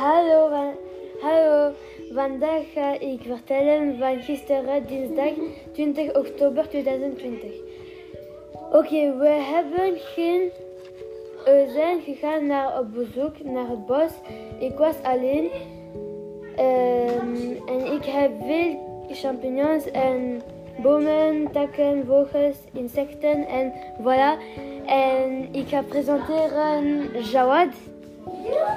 Hallo, hallo. Vandaag ga ik vertellen van gisteren, dinsdag 20 oktober 2020. Oké, we hebben geen. We zijn gegaan naar op bezoek naar het bos. Ik was alleen. Ehm, en ik heb veel champignons en bomen, takken, vogels, insecten en voilà. En ik ga presenteren Jawad.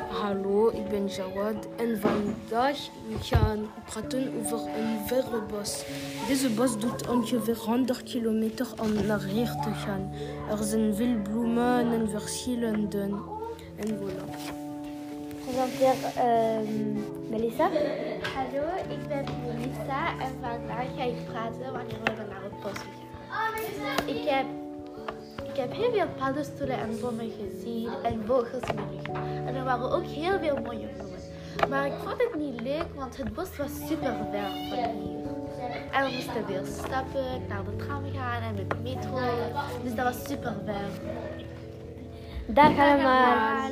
Hallo, ik ben Jawad en vandaag we gaan praten over een verre bos. Deze bos doet ongeveer 100 kilometer om naar hier te gaan. Er zijn veel bloemen en verschillende. En voilà. Presenteer ehm, Melissa. Hallo, ik ben Melissa en vandaag ga ik praten wanneer we naar het bos gaan. Ik heb, ik heb heel veel paddenstoelen en bomen gezien en vogels lucht. En er waren ook heel veel mooie bloemen. Maar ik vond het niet leuk, want het bos was super ver van hier. En we moesten weer stappen, naar de tram gaan en met de metro. Dus dat was super ver. Dag allemaal.